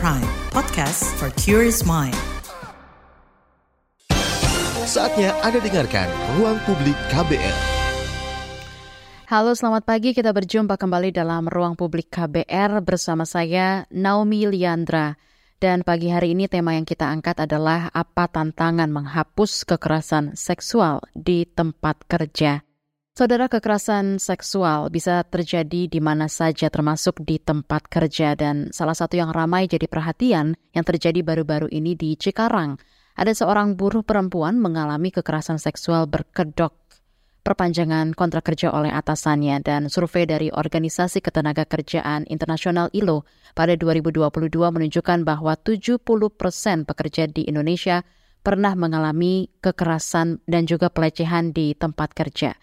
Prime, podcast for curious mind. Saatnya Anda dengarkan Ruang Publik KBR. Halo, selamat pagi. Kita berjumpa kembali dalam Ruang Publik KBR bersama saya, Naomi Liandra. Dan pagi hari ini tema yang kita angkat adalah apa tantangan menghapus kekerasan seksual di tempat kerja. Saudara kekerasan seksual bisa terjadi di mana saja termasuk di tempat kerja dan salah satu yang ramai jadi perhatian yang terjadi baru-baru ini di Cikarang. Ada seorang buruh perempuan mengalami kekerasan seksual berkedok perpanjangan kontrak kerja oleh atasannya dan survei dari Organisasi Ketenaga Kerjaan Internasional ILO pada 2022 menunjukkan bahwa 70 persen pekerja di Indonesia pernah mengalami kekerasan dan juga pelecehan di tempat kerja.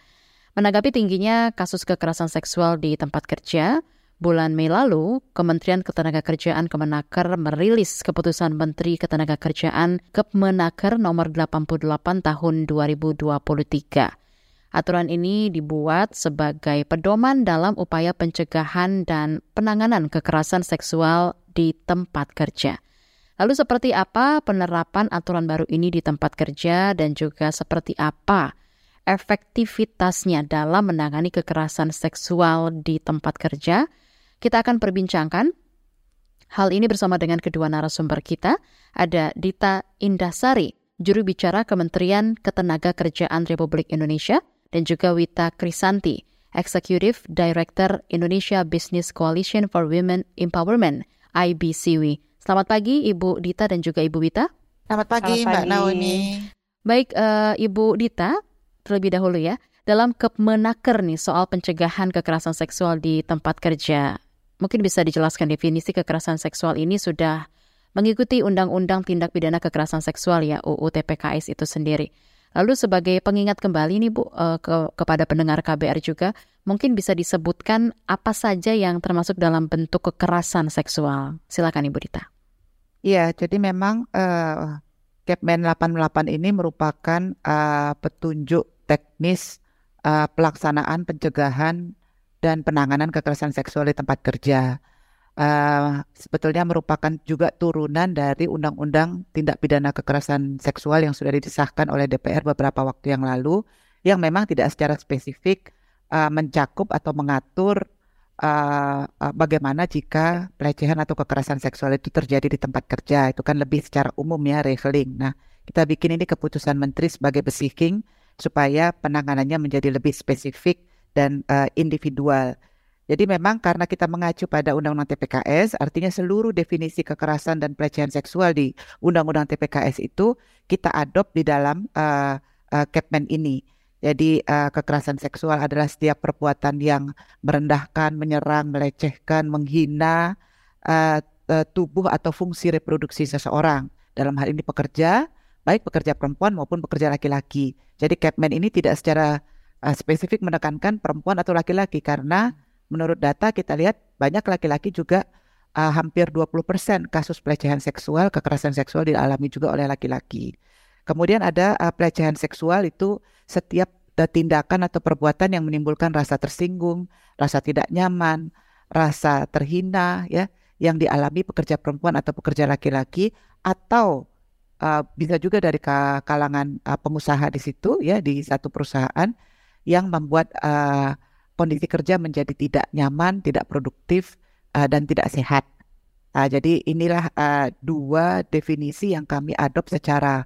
Menanggapi tingginya kasus kekerasan seksual di tempat kerja, bulan Mei lalu, Kementerian Ketenagakerjaan Kemenaker merilis keputusan Menteri Ketenagakerjaan Kemenaker nomor 88 tahun 2023. Aturan ini dibuat sebagai pedoman dalam upaya pencegahan dan penanganan kekerasan seksual di tempat kerja. Lalu seperti apa penerapan aturan baru ini di tempat kerja dan juga seperti apa efektivitasnya dalam menangani kekerasan seksual di tempat kerja. Kita akan perbincangkan hal ini bersama dengan kedua narasumber kita. Ada Dita Indasari, juru bicara Kementerian Ketenaga Kerjaan Republik Indonesia, dan juga Wita Krisanti, Executive Director Indonesia Business Coalition for Women Empowerment, IBCW. Selamat pagi Ibu Dita dan juga Ibu Wita. Selamat pagi, Selamat pagi. Mbak Naomi. Baik, uh, Ibu Dita, terlebih dahulu ya. Dalam Kemenaker nih soal pencegahan kekerasan seksual di tempat kerja. Mungkin bisa dijelaskan definisi kekerasan seksual ini sudah mengikuti Undang-Undang Tindak Pidana Kekerasan Seksual ya UU TPKS itu sendiri. Lalu sebagai pengingat kembali nih Bu eh, ke, kepada pendengar KBR juga, mungkin bisa disebutkan apa saja yang termasuk dalam bentuk kekerasan seksual. Silakan Ibu Dita. Iya, jadi memang uh, Kepmen 88 ini merupakan uh, petunjuk teknis uh, pelaksanaan pencegahan dan penanganan kekerasan seksual di tempat kerja. Uh, sebetulnya merupakan juga turunan dari Undang-Undang Tindak Pidana Kekerasan Seksual yang sudah disahkan oleh DPR beberapa waktu yang lalu, yang memang tidak secara spesifik uh, mencakup atau mengatur uh, uh, bagaimana jika pelecehan atau kekerasan seksual itu terjadi di tempat kerja. Itu kan lebih secara umum ya, reveling. Nah, kita bikin ini keputusan menteri sebagai besiking supaya penanganannya menjadi lebih spesifik dan uh, individual. Jadi memang karena kita mengacu pada Undang-Undang TPKS, artinya seluruh definisi kekerasan dan pelecehan seksual di Undang-Undang TPKS itu kita adopt di dalam uh, uh, Kepmen ini. Jadi uh, kekerasan seksual adalah setiap perbuatan yang merendahkan, menyerang, melecehkan, menghina uh, uh, tubuh atau fungsi reproduksi seseorang. Dalam hal ini pekerja, baik pekerja perempuan maupun pekerja laki-laki. Jadi Capman ini tidak secara uh, spesifik menekankan perempuan atau laki-laki karena menurut data kita lihat banyak laki-laki juga uh, hampir 20% kasus pelecehan seksual, kekerasan seksual dialami juga oleh laki-laki. Kemudian ada uh, pelecehan seksual itu setiap tindakan atau perbuatan yang menimbulkan rasa tersinggung, rasa tidak nyaman, rasa terhina ya yang dialami pekerja perempuan atau pekerja laki-laki atau uh, bisa juga dari kalangan uh, pengusaha di situ ya di satu perusahaan yang membuat uh, kondisi kerja menjadi tidak nyaman, tidak produktif uh, dan tidak sehat. Uh, jadi inilah uh, dua definisi yang kami adop secara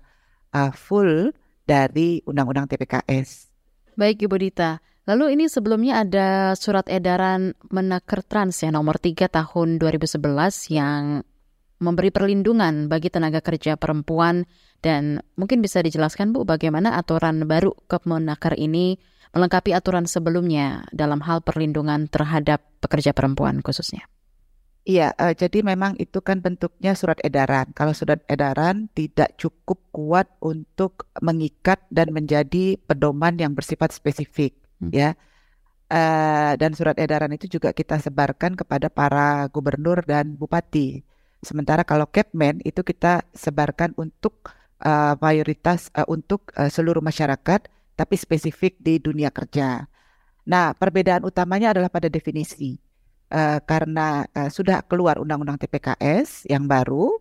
uh, full dari Undang-Undang TPKS. Baik Ibu Dita, lalu ini sebelumnya ada surat edaran Menaker Trans ya nomor 3 tahun 2011 yang memberi perlindungan bagi tenaga kerja perempuan dan mungkin bisa dijelaskan Bu bagaimana aturan baru Kemenaker ini melengkapi aturan sebelumnya dalam hal perlindungan terhadap pekerja perempuan khususnya. Iya, uh, jadi memang itu kan bentuknya surat edaran. Kalau surat edaran tidak cukup kuat untuk mengikat dan menjadi pedoman yang bersifat spesifik, hmm. ya. Uh, dan surat edaran itu juga kita sebarkan kepada para gubernur dan bupati. Sementara kalau Capman itu kita sebarkan untuk uh, mayoritas uh, untuk uh, seluruh masyarakat, tapi spesifik di dunia kerja. Nah, perbedaan utamanya adalah pada definisi. uh, karena uh, sudah keluar undang-undang TPKS yang baru,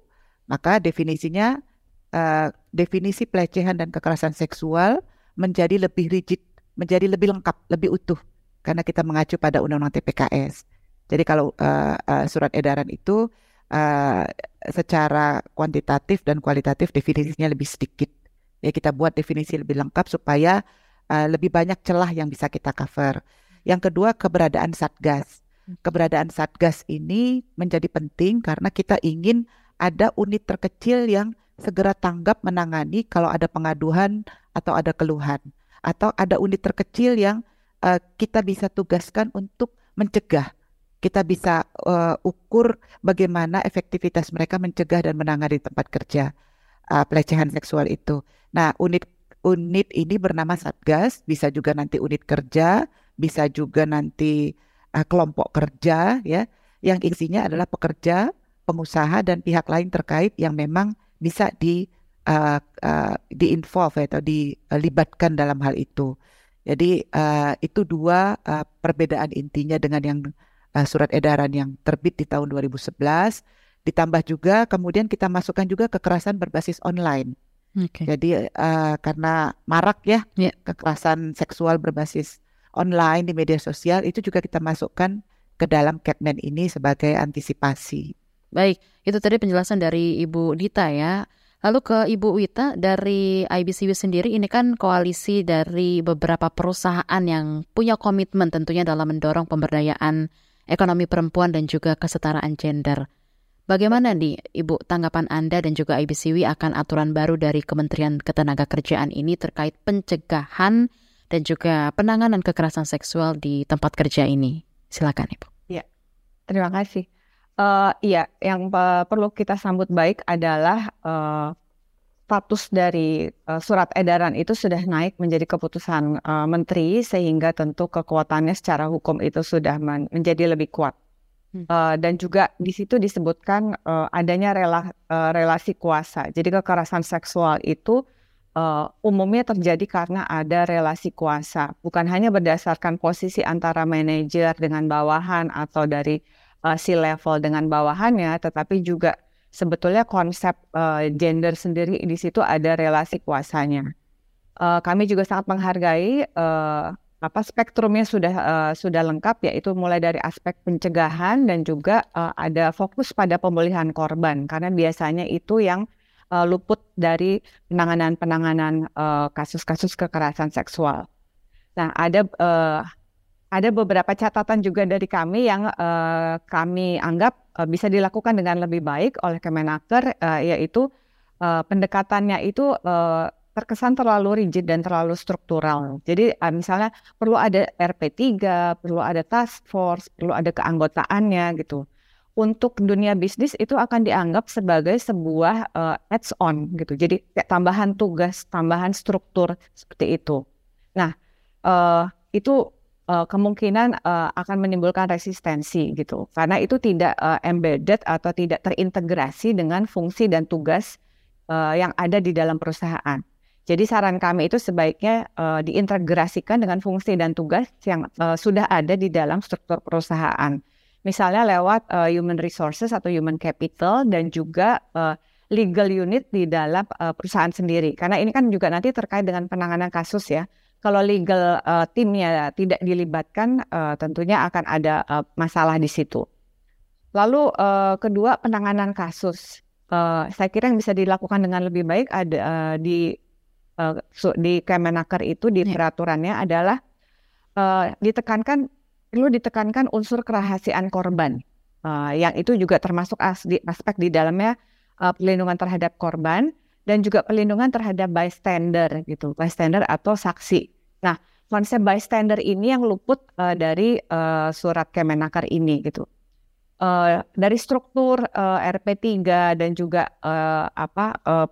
maka definisinya uh, definisi pelecehan dan kekerasan seksual menjadi lebih rigid, menjadi lebih lengkap, lebih utuh karena kita mengacu pada undang-undang TPKS. Jadi kalau uh, uh, surat edaran itu uh, secara kuantitatif dan kualitatif definisinya lebih sedikit. Ya kita buat definisi lebih lengkap supaya uh, lebih banyak celah yang bisa kita cover. Yang kedua keberadaan satgas. Keberadaan satgas ini menjadi penting karena kita ingin ada unit terkecil yang segera tanggap menangani kalau ada pengaduan atau ada keluhan atau ada unit terkecil yang uh, kita bisa tugaskan untuk mencegah kita bisa uh, ukur bagaimana efektivitas mereka mencegah dan menangani tempat kerja uh, pelecehan seksual itu. Nah, unit unit ini bernama Satgas, bisa juga nanti unit kerja, bisa juga nanti uh, kelompok kerja ya, yang isinya adalah pekerja, pengusaha dan pihak lain terkait yang memang bisa di uh, uh, di involve atau dilibatkan dalam hal itu. Jadi uh, itu dua uh, perbedaan intinya dengan yang uh, surat edaran yang terbit di tahun 2011 ditambah juga kemudian kita masukkan juga kekerasan berbasis online. Okay. Jadi uh, karena marak ya yeah. kekerasan seksual berbasis online di media sosial itu juga kita masukkan ke dalam Capman ini sebagai antisipasi. Baik, itu tadi penjelasan dari Ibu Dita ya. Lalu ke Ibu Wita dari IBCW sendiri ini kan koalisi dari beberapa perusahaan yang punya komitmen tentunya dalam mendorong pemberdayaan ekonomi perempuan dan juga kesetaraan gender. Bagaimana nih Ibu tanggapan Anda dan juga IBCW akan aturan baru dari Kementerian Ketenagakerjaan ini terkait pencegahan dan juga penanganan kekerasan seksual di tempat kerja ini? Silakan Ibu. Ya, terima kasih. Uh, iya, yang perlu kita sambut baik adalah uh, status dari uh, surat edaran itu sudah naik menjadi keputusan uh, menteri sehingga tentu kekuatannya secara hukum itu sudah men menjadi lebih kuat. Hmm. Uh, dan juga di situ disebutkan uh, adanya rela, uh, relasi kuasa. Jadi kekerasan seksual itu uh, umumnya terjadi karena ada relasi kuasa, bukan hanya berdasarkan posisi antara manajer dengan bawahan atau dari uh, si level dengan bawahannya, tetapi juga sebetulnya konsep uh, gender sendiri di situ ada relasi kuasanya. Uh, kami juga sangat menghargai uh, apa spektrumnya sudah uh, sudah lengkap yaitu mulai dari aspek pencegahan dan juga uh, ada fokus pada pemulihan korban karena biasanya itu yang uh, luput dari penanganan-penanganan kasus-kasus kekerasan seksual. Nah, ada uh, ada beberapa catatan juga dari kami yang uh, kami anggap uh, bisa dilakukan dengan lebih baik oleh Kemenaker, uh, yaitu uh, pendekatannya itu terkesan terlalu rigid dan terlalu struktural. Jadi misalnya perlu ada RP3, perlu ada task force, perlu ada keanggotaannya gitu. Untuk dunia bisnis itu akan dianggap sebagai sebuah uh, add-on gitu. Jadi kayak tambahan tugas, tambahan struktur seperti itu. Nah, uh, itu uh, kemungkinan uh, akan menimbulkan resistensi gitu karena itu tidak uh, embedded atau tidak terintegrasi dengan fungsi dan tugas uh, yang ada di dalam perusahaan. Jadi saran kami itu sebaiknya uh, diintegrasikan dengan fungsi dan tugas yang uh, sudah ada di dalam struktur perusahaan. Misalnya lewat uh, human resources atau human capital dan juga uh, legal unit di dalam uh, perusahaan sendiri. Karena ini kan juga nanti terkait dengan penanganan kasus ya kalau legal uh, timnya tidak dilibatkan, uh, tentunya akan ada uh, masalah di situ. Lalu uh, kedua penanganan kasus, uh, saya kira yang bisa dilakukan dengan lebih baik ada uh, di uh, di Kemenaker itu di ya. peraturannya adalah uh, ditekankan perlu ditekankan unsur kerahasiaan korban, uh, yang itu juga termasuk as, di, aspek di dalamnya uh, perlindungan terhadap korban dan juga pelindungan terhadap bystander gitu, bystander atau saksi. Nah, konsep bystander ini yang luput uh, dari uh, surat Kemenaker ini gitu. Uh, dari struktur uh, RP3 dan juga uh, apa uh,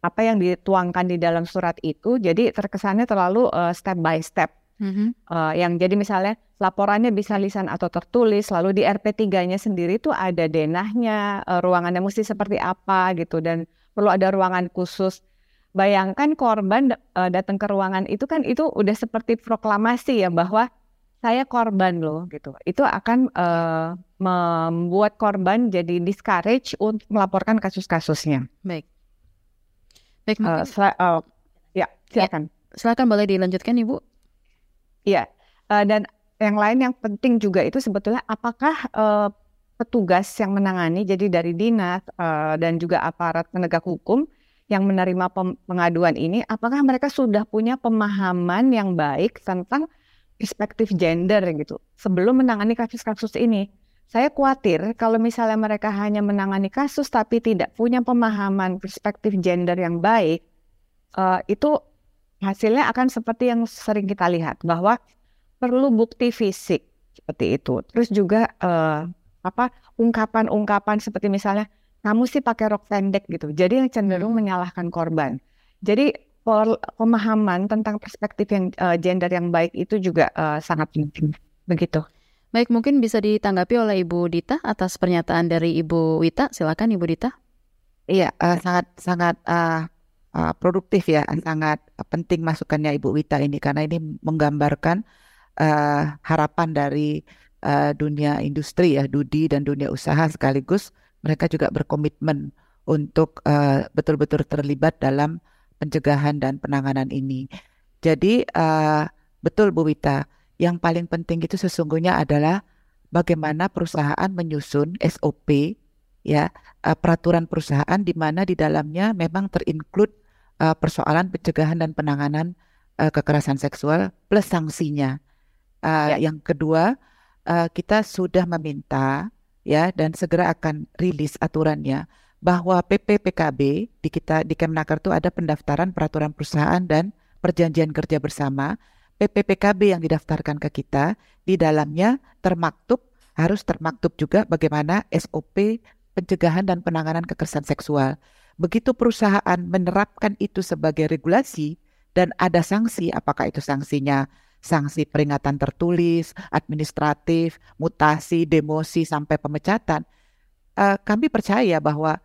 apa yang dituangkan di dalam surat itu, jadi terkesannya terlalu uh, step by step. Mm-hmm. Uh, yang jadi misalnya laporannya bisa lisan atau tertulis, lalu di RP3-nya sendiri itu ada denahnya, uh, ruangannya mesti seperti apa gitu dan perlu ada ruangan khusus. Bayangkan korban uh, datang ke ruangan itu kan itu udah seperti proklamasi ya bahwa saya korban loh gitu. Itu akan uh, membuat korban jadi discourage untuk melaporkan kasus-kasusnya. Baik. Baik, uh, uh, ya, silakan. Ya, silakan boleh dilanjutkan Ibu. Iya. Uh, dan yang lain yang penting juga itu sebetulnya apakah uh, petugas yang menangani jadi dari dinas uh, dan juga aparat penegak hukum yang menerima pengaduan ini apakah mereka sudah punya pemahaman yang baik tentang perspektif gender gitu sebelum menangani kasus-kasus ini. Saya khawatir kalau misalnya mereka hanya menangani kasus tapi tidak punya pemahaman perspektif gender yang baik, uh, itu hasilnya akan seperti yang sering kita lihat bahwa perlu bukti fisik seperti itu. Terus juga uh, apa ungkapan-ungkapan seperti misalnya kamu sih pakai rok pendek gitu. Jadi yang cenderung hmm. menyalahkan korban. Jadi pemahaman tentang perspektif yang uh, gender yang baik itu juga uh, sangat penting. Begitu. Baik, mungkin bisa ditanggapi oleh Ibu Dita atas pernyataan dari Ibu Wita. Silakan Ibu Dita. Iya, uh, sangat sangat uh, uh, produktif ya, sangat penting masukannya Ibu Wita ini karena ini menggambarkan uh, harapan dari uh, dunia industri ya, Dudi dan dunia usaha sekaligus mereka juga berkomitmen untuk betul-betul uh, terlibat dalam pencegahan dan penanganan ini. Jadi uh, betul Bu Wita, yang paling penting itu sesungguhnya adalah bagaimana perusahaan menyusun SOP ya uh, peraturan perusahaan di mana di dalamnya memang terinclude uh, persoalan pencegahan dan penanganan uh, kekerasan seksual plus sanksinya. Uh, ya. Yang kedua uh, kita sudah meminta ya dan segera akan rilis aturannya bahwa PPPKB di kita di Kemnaker itu ada pendaftaran peraturan perusahaan dan perjanjian kerja bersama. PPPKB yang didaftarkan ke kita di dalamnya termaktub harus termaktub juga bagaimana SOP pencegahan dan penanganan kekerasan seksual. Begitu perusahaan menerapkan itu sebagai regulasi dan ada sanksi, apakah itu sanksinya sanksi peringatan tertulis, administratif, mutasi, demosi sampai pemecatan, uh, kami percaya bahwa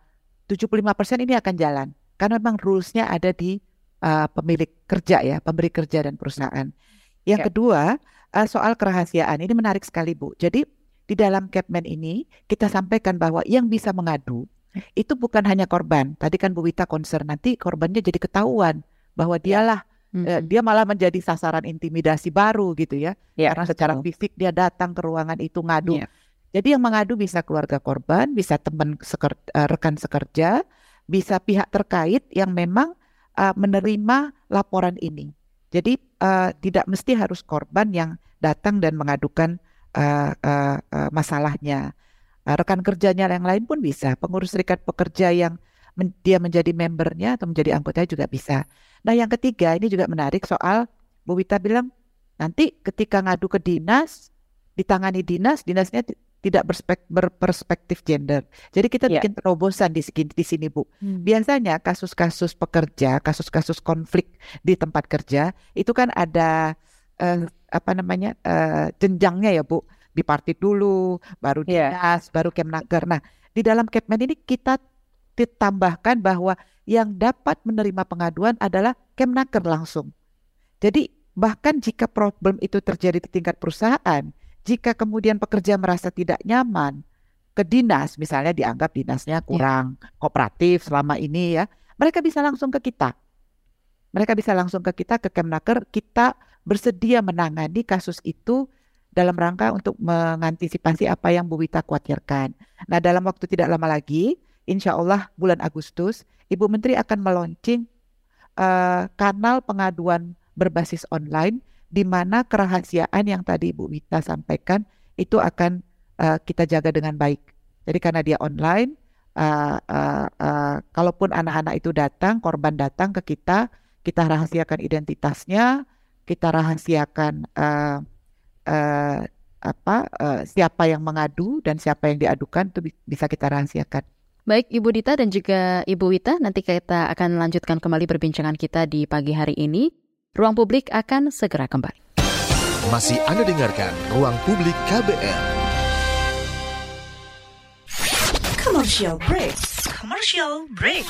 75% ini akan jalan karena memang rules-nya ada di uh, pemilik kerja ya, pemberi kerja dan perusahaan. Yang ya. kedua, uh, soal kerahasiaan ini menarik sekali Bu. Jadi di dalam Capman ini kita sampaikan bahwa yang bisa mengadu itu bukan hanya korban. Tadi kan Bu Wita concern nanti korbannya jadi ketahuan bahwa ya. dialah uh, dia malah menjadi sasaran intimidasi baru gitu ya. ya Karena secara fisik dia datang ke ruangan itu ngadu. Ya. Jadi yang mengadu bisa keluarga korban, bisa teman seker, uh, rekan sekerja, bisa pihak terkait yang memang uh, menerima laporan ini. Jadi uh, tidak mesti harus korban yang datang dan mengadukan uh, uh, uh, masalahnya. Uh, rekan kerjanya yang lain pun bisa. Pengurus serikat pekerja yang men dia menjadi membernya atau menjadi anggotanya juga bisa. Nah yang ketiga ini juga menarik soal Bu Wita bilang nanti ketika ngadu ke dinas ditangani dinas, dinasnya tidak berperspektif gender. Jadi kita yeah. bikin terobosan di di sini Bu. Hmm. Biasanya kasus-kasus pekerja, kasus-kasus konflik di tempat kerja itu kan ada uh, apa namanya uh, jenjangnya ya Bu. Dipartit dulu, baru yeah. dinas, baru kemnaker. Nah di dalam Kepmen ini kita ditambahkan bahwa yang dapat menerima pengaduan adalah kemnaker langsung. Jadi bahkan jika problem itu terjadi di tingkat perusahaan, jika kemudian pekerja merasa tidak nyaman ke dinas, misalnya dianggap dinasnya ya. kurang ya. kooperatif selama ini ya, mereka bisa langsung ke kita. Mereka bisa langsung ke kita ke Kemnaker, kita bersedia menangani kasus itu dalam rangka untuk mengantisipasi apa yang Bu Wita khawatirkan. Nah, dalam waktu tidak lama lagi, insya Allah bulan Agustus, Ibu Menteri akan meluncing uh, kanal pengaduan berbasis online di mana kerahasiaan yang tadi Bu Wita sampaikan itu akan uh, kita jaga dengan baik. Jadi karena dia online, uh, uh, uh, kalaupun anak-anak itu datang, korban datang ke kita, kita rahasiakan identitasnya, kita rahasiakan uh, uh, apa uh, siapa yang mengadu dan siapa yang diadukan itu bisa kita rahasiakan. Baik Ibu Dita dan juga Ibu Wita, nanti kita akan lanjutkan kembali perbincangan kita di pagi hari ini. Ruang Publik akan segera kembali. Masih Anda dengarkan Ruang Publik KBR. Commercial break. Commercial break.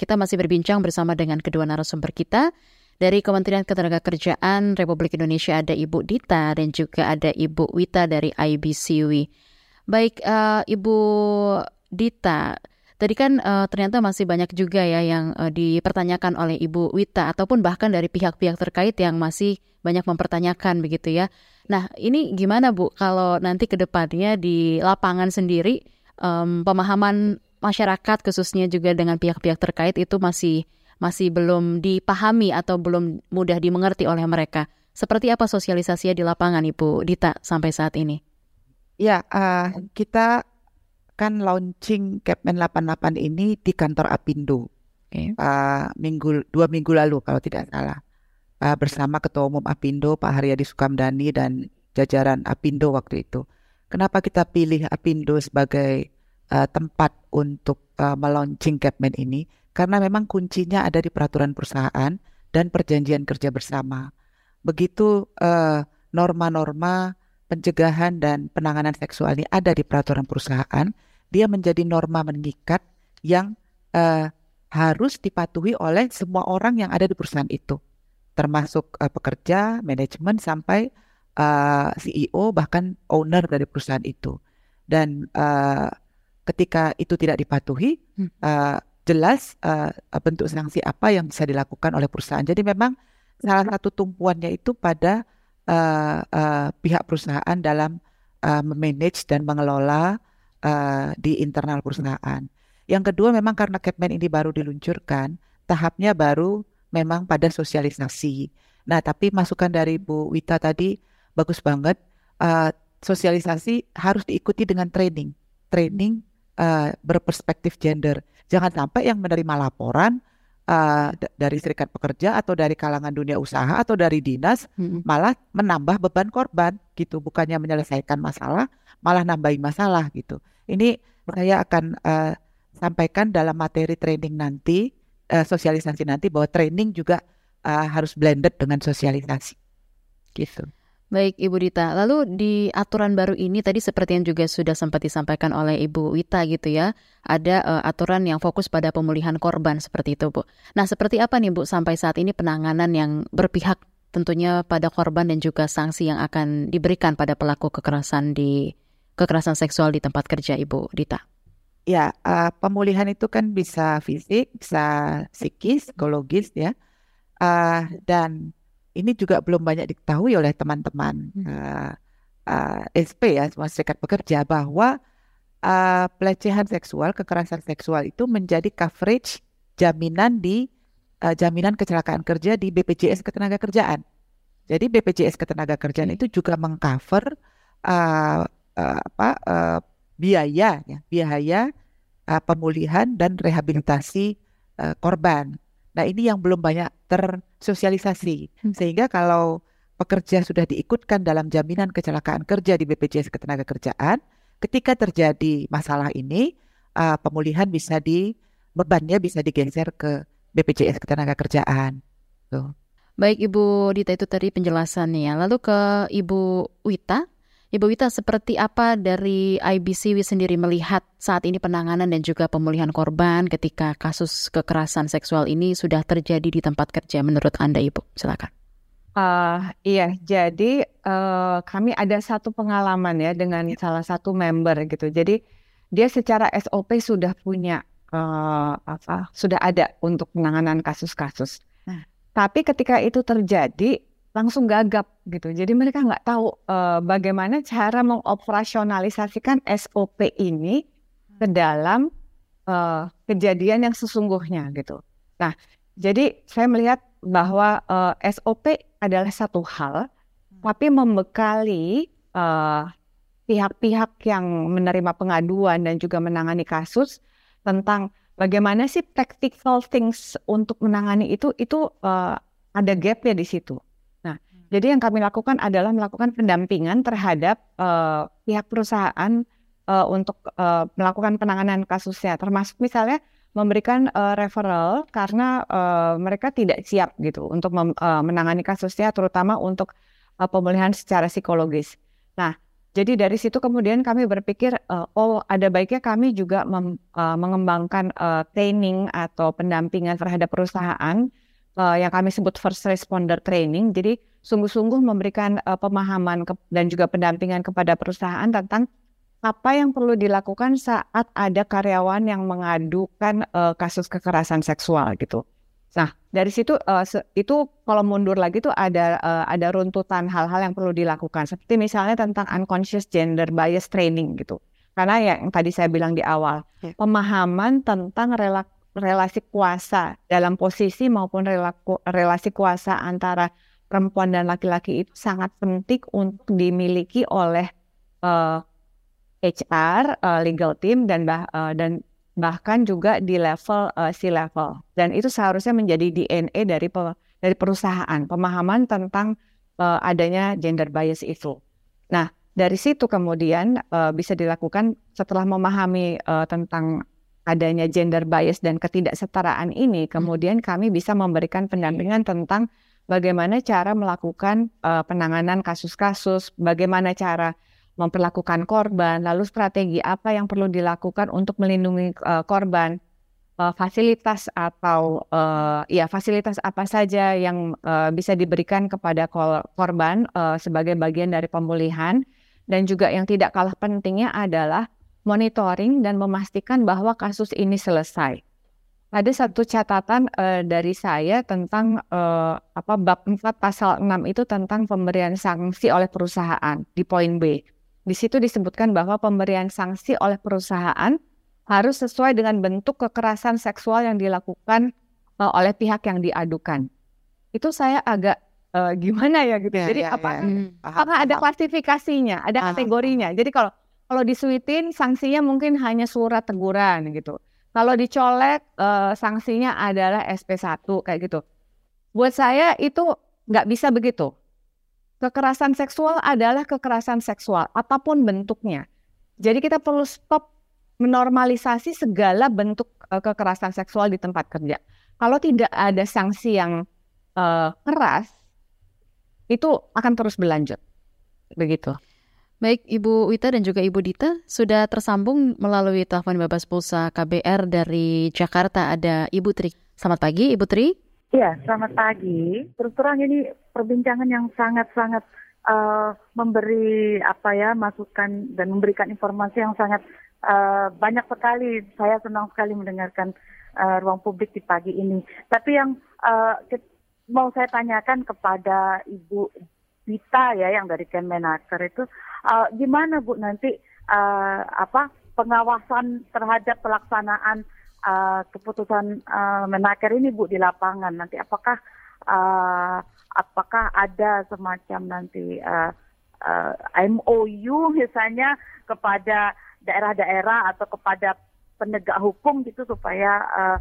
Kita masih berbincang bersama dengan kedua narasumber kita. Dari Kementerian Ketenagakerjaan Republik Indonesia ada Ibu Dita dan juga ada Ibu Wita dari IBCW. Baik, uh, Ibu Dita, tadi kan uh, ternyata masih banyak juga ya yang uh, dipertanyakan oleh Ibu Wita ataupun bahkan dari pihak-pihak terkait yang masih banyak mempertanyakan begitu ya. Nah, ini gimana Bu kalau nanti ke depannya di lapangan sendiri um, pemahaman masyarakat khususnya juga dengan pihak-pihak terkait itu masih masih belum dipahami atau belum mudah dimengerti oleh mereka. Seperti apa sosialisasinya di lapangan Ibu Dita sampai saat ini? Ya, uh, kita kan launching Capman 88 ini di kantor Apindo. Okay. Uh, minggu dua minggu lalu kalau tidak salah uh, bersama Ketua Umum Apindo Pak Haryadi Sukamdani dan jajaran Apindo waktu itu. Kenapa kita pilih Apindo sebagai uh, tempat untuk uh, melaunching Capman ini karena memang kuncinya ada di peraturan perusahaan dan perjanjian kerja bersama. Begitu norma norma-norma pencegahan dan penanganan seksual ini ada di peraturan perusahaan, dia menjadi norma mengikat yang uh, harus dipatuhi oleh semua orang yang ada di perusahaan itu, termasuk uh, pekerja, manajemen sampai uh, CEO bahkan owner dari perusahaan itu. Dan uh, ketika itu tidak dipatuhi, hmm. uh, jelas uh, bentuk sanksi apa yang bisa dilakukan oleh perusahaan. Jadi memang salah satu tumpuannya itu pada uh, uh, pihak perusahaan dalam uh, memanage dan mengelola uh, di internal perusahaan. Yang kedua memang karena Capman ini baru diluncurkan, tahapnya baru memang pada sosialisasi. Nah, tapi masukan dari Bu Wita tadi bagus banget. Uh, sosialisasi harus diikuti dengan training. Training uh, berperspektif gender. Jangan sampai yang menerima laporan uh, dari serikat pekerja atau dari kalangan dunia usaha atau dari dinas hmm. malah menambah beban korban gitu, bukannya menyelesaikan masalah, malah nambahi masalah gitu. Ini saya akan uh, sampaikan dalam materi training nanti, uh, sosialisasi nanti bahwa training juga uh, harus blended dengan sosialisasi, gitu. Baik Ibu Dita, lalu di aturan baru ini tadi seperti yang juga sudah sempat disampaikan oleh Ibu Wita gitu ya, ada uh, aturan yang fokus pada pemulihan korban seperti itu Bu. Nah seperti apa nih Bu sampai saat ini penanganan yang berpihak tentunya pada korban dan juga sanksi yang akan diberikan pada pelaku kekerasan di kekerasan seksual di tempat kerja Ibu Dita? Ya, uh, pemulihan itu kan bisa fisik, bisa psikis, psikologis ya, uh, dan ini juga belum banyak diketahui oleh teman-teman uh, uh, SP ya, semua serikat pekerja bahwa uh, pelecehan seksual, kekerasan seksual itu menjadi coverage jaminan di uh, jaminan kecelakaan kerja di BPJS Ketenagakerjaan. Jadi BPJS Ketenagakerjaan itu juga mengcover uh, uh, apa uh, biaya ya, biaya uh, pemulihan dan rehabilitasi uh, korban. Nah, ini yang belum banyak tersosialisasi. Hmm. Sehingga kalau pekerja sudah diikutkan dalam jaminan kecelakaan kerja di BPJS Ketenagakerjaan, ketika terjadi masalah ini, uh, pemulihan bisa di bebannya bisa digeser ke BPJS Ketenagakerjaan. Tuh. Baik Ibu Dita itu tadi penjelasannya. Lalu ke Ibu Wita, Ibu Wita, seperti apa dari IBCW sendiri melihat saat ini penanganan dan juga pemulihan korban ketika kasus kekerasan seksual ini sudah terjadi di tempat kerja menurut Anda, Ibu? Silakan. Uh, iya, jadi uh, kami ada satu pengalaman ya dengan salah satu member gitu. Jadi dia secara SOP sudah punya uh, apa? Sudah ada untuk penanganan kasus-kasus. Nah. Tapi ketika itu terjadi, langsung gagap gitu. Jadi mereka nggak tahu uh, bagaimana cara mengoperasionalisasikan SOP ini ke dalam uh, kejadian yang sesungguhnya gitu. Nah, jadi saya melihat bahwa uh, SOP adalah satu hal, hmm. tapi membekali pihak-pihak uh, yang menerima pengaduan dan juga menangani kasus tentang bagaimana sih practical things untuk menangani itu itu uh, ada gapnya di situ. Jadi yang kami lakukan adalah melakukan pendampingan terhadap uh, pihak perusahaan uh, untuk uh, melakukan penanganan kasusnya, termasuk misalnya memberikan uh, referral karena uh, mereka tidak siap gitu untuk uh, menangani kasusnya, terutama untuk uh, pemulihan secara psikologis. Nah, jadi dari situ kemudian kami berpikir, uh, oh ada baiknya kami juga mem, uh, mengembangkan uh, training atau pendampingan terhadap perusahaan uh, yang kami sebut first responder training. Jadi sungguh-sungguh memberikan uh, pemahaman dan juga pendampingan kepada perusahaan tentang apa yang perlu dilakukan saat ada karyawan yang mengadukan uh, kasus kekerasan seksual gitu. Nah, dari situ uh, itu kalau mundur lagi tuh ada uh, ada runtutan hal-hal yang perlu dilakukan seperti misalnya tentang unconscious gender bias training gitu. Karena yang tadi saya bilang di awal, yeah. pemahaman tentang relasi kuasa dalam posisi maupun relasi kuasa antara perempuan dan laki-laki itu sangat penting untuk dimiliki oleh uh, eh, HR, uh, eh, legal team dan bah, uh, dan bahkan juga di level uh, C level. Dan itu seharusnya menjadi DNA dari pe, dari perusahaan, pemahaman tentang uh, adanya gender bias itu. Nah, dari situ kemudian uh, bisa dilakukan setelah memahami uh, tentang adanya gender bias dan ketidaksetaraan ini, kemudian kami bisa memberikan pendampingan tentang bagaimana cara melakukan uh, penanganan kasus-kasus, bagaimana cara memperlakukan korban, lalu strategi apa yang perlu dilakukan untuk melindungi uh, korban, uh, fasilitas atau uh, ya fasilitas apa saja yang uh, bisa diberikan kepada korban uh, sebagai bagian dari pemulihan, dan juga yang tidak kalah pentingnya adalah monitoring dan memastikan bahwa kasus ini selesai. Ada satu catatan uh, dari saya tentang uh, apa bab 4 pasal 6 itu tentang pemberian sanksi oleh perusahaan di poin B. Di situ disebutkan bahwa pemberian sanksi oleh perusahaan harus sesuai dengan bentuk kekerasan seksual yang dilakukan uh, oleh pihak yang diadukan. Itu saya agak uh, gimana ya gitu. Ya, Jadi ya, apa ya. apakah ada klasifikasinya, ada kategorinya. Jadi kalau kalau disuitin sanksinya mungkin hanya surat teguran gitu. Kalau dicolek uh, sanksinya adalah SP1 kayak gitu. Buat saya itu nggak bisa begitu. Kekerasan seksual adalah kekerasan seksual, apa pun bentuknya. Jadi kita perlu stop menormalisasi segala bentuk uh, kekerasan seksual di tempat kerja. Kalau tidak ada sanksi yang uh, keras, itu akan terus berlanjut. Begitu. Baik, Ibu Wita dan juga Ibu Dita sudah tersambung melalui telepon bebas pulsa KBR dari Jakarta. Ada Ibu Tri. Selamat pagi, Ibu Tri. Iya, selamat pagi. Terus terang ini perbincangan yang sangat-sangat uh, memberi apa ya masukan dan memberikan informasi yang sangat uh, banyak sekali. Saya senang sekali mendengarkan uh, ruang publik di pagi ini. Tapi yang uh, mau saya tanyakan kepada Ibu Dita ya yang dari Kemenaker itu. Uh, gimana Bu nanti uh, apa pengawasan terhadap pelaksanaan uh, keputusan uh, Menaker ini Bu di lapangan? Nanti apakah uh, apakah ada semacam nanti uh, uh, MOU misalnya kepada daerah-daerah atau kepada penegak hukum gitu supaya uh,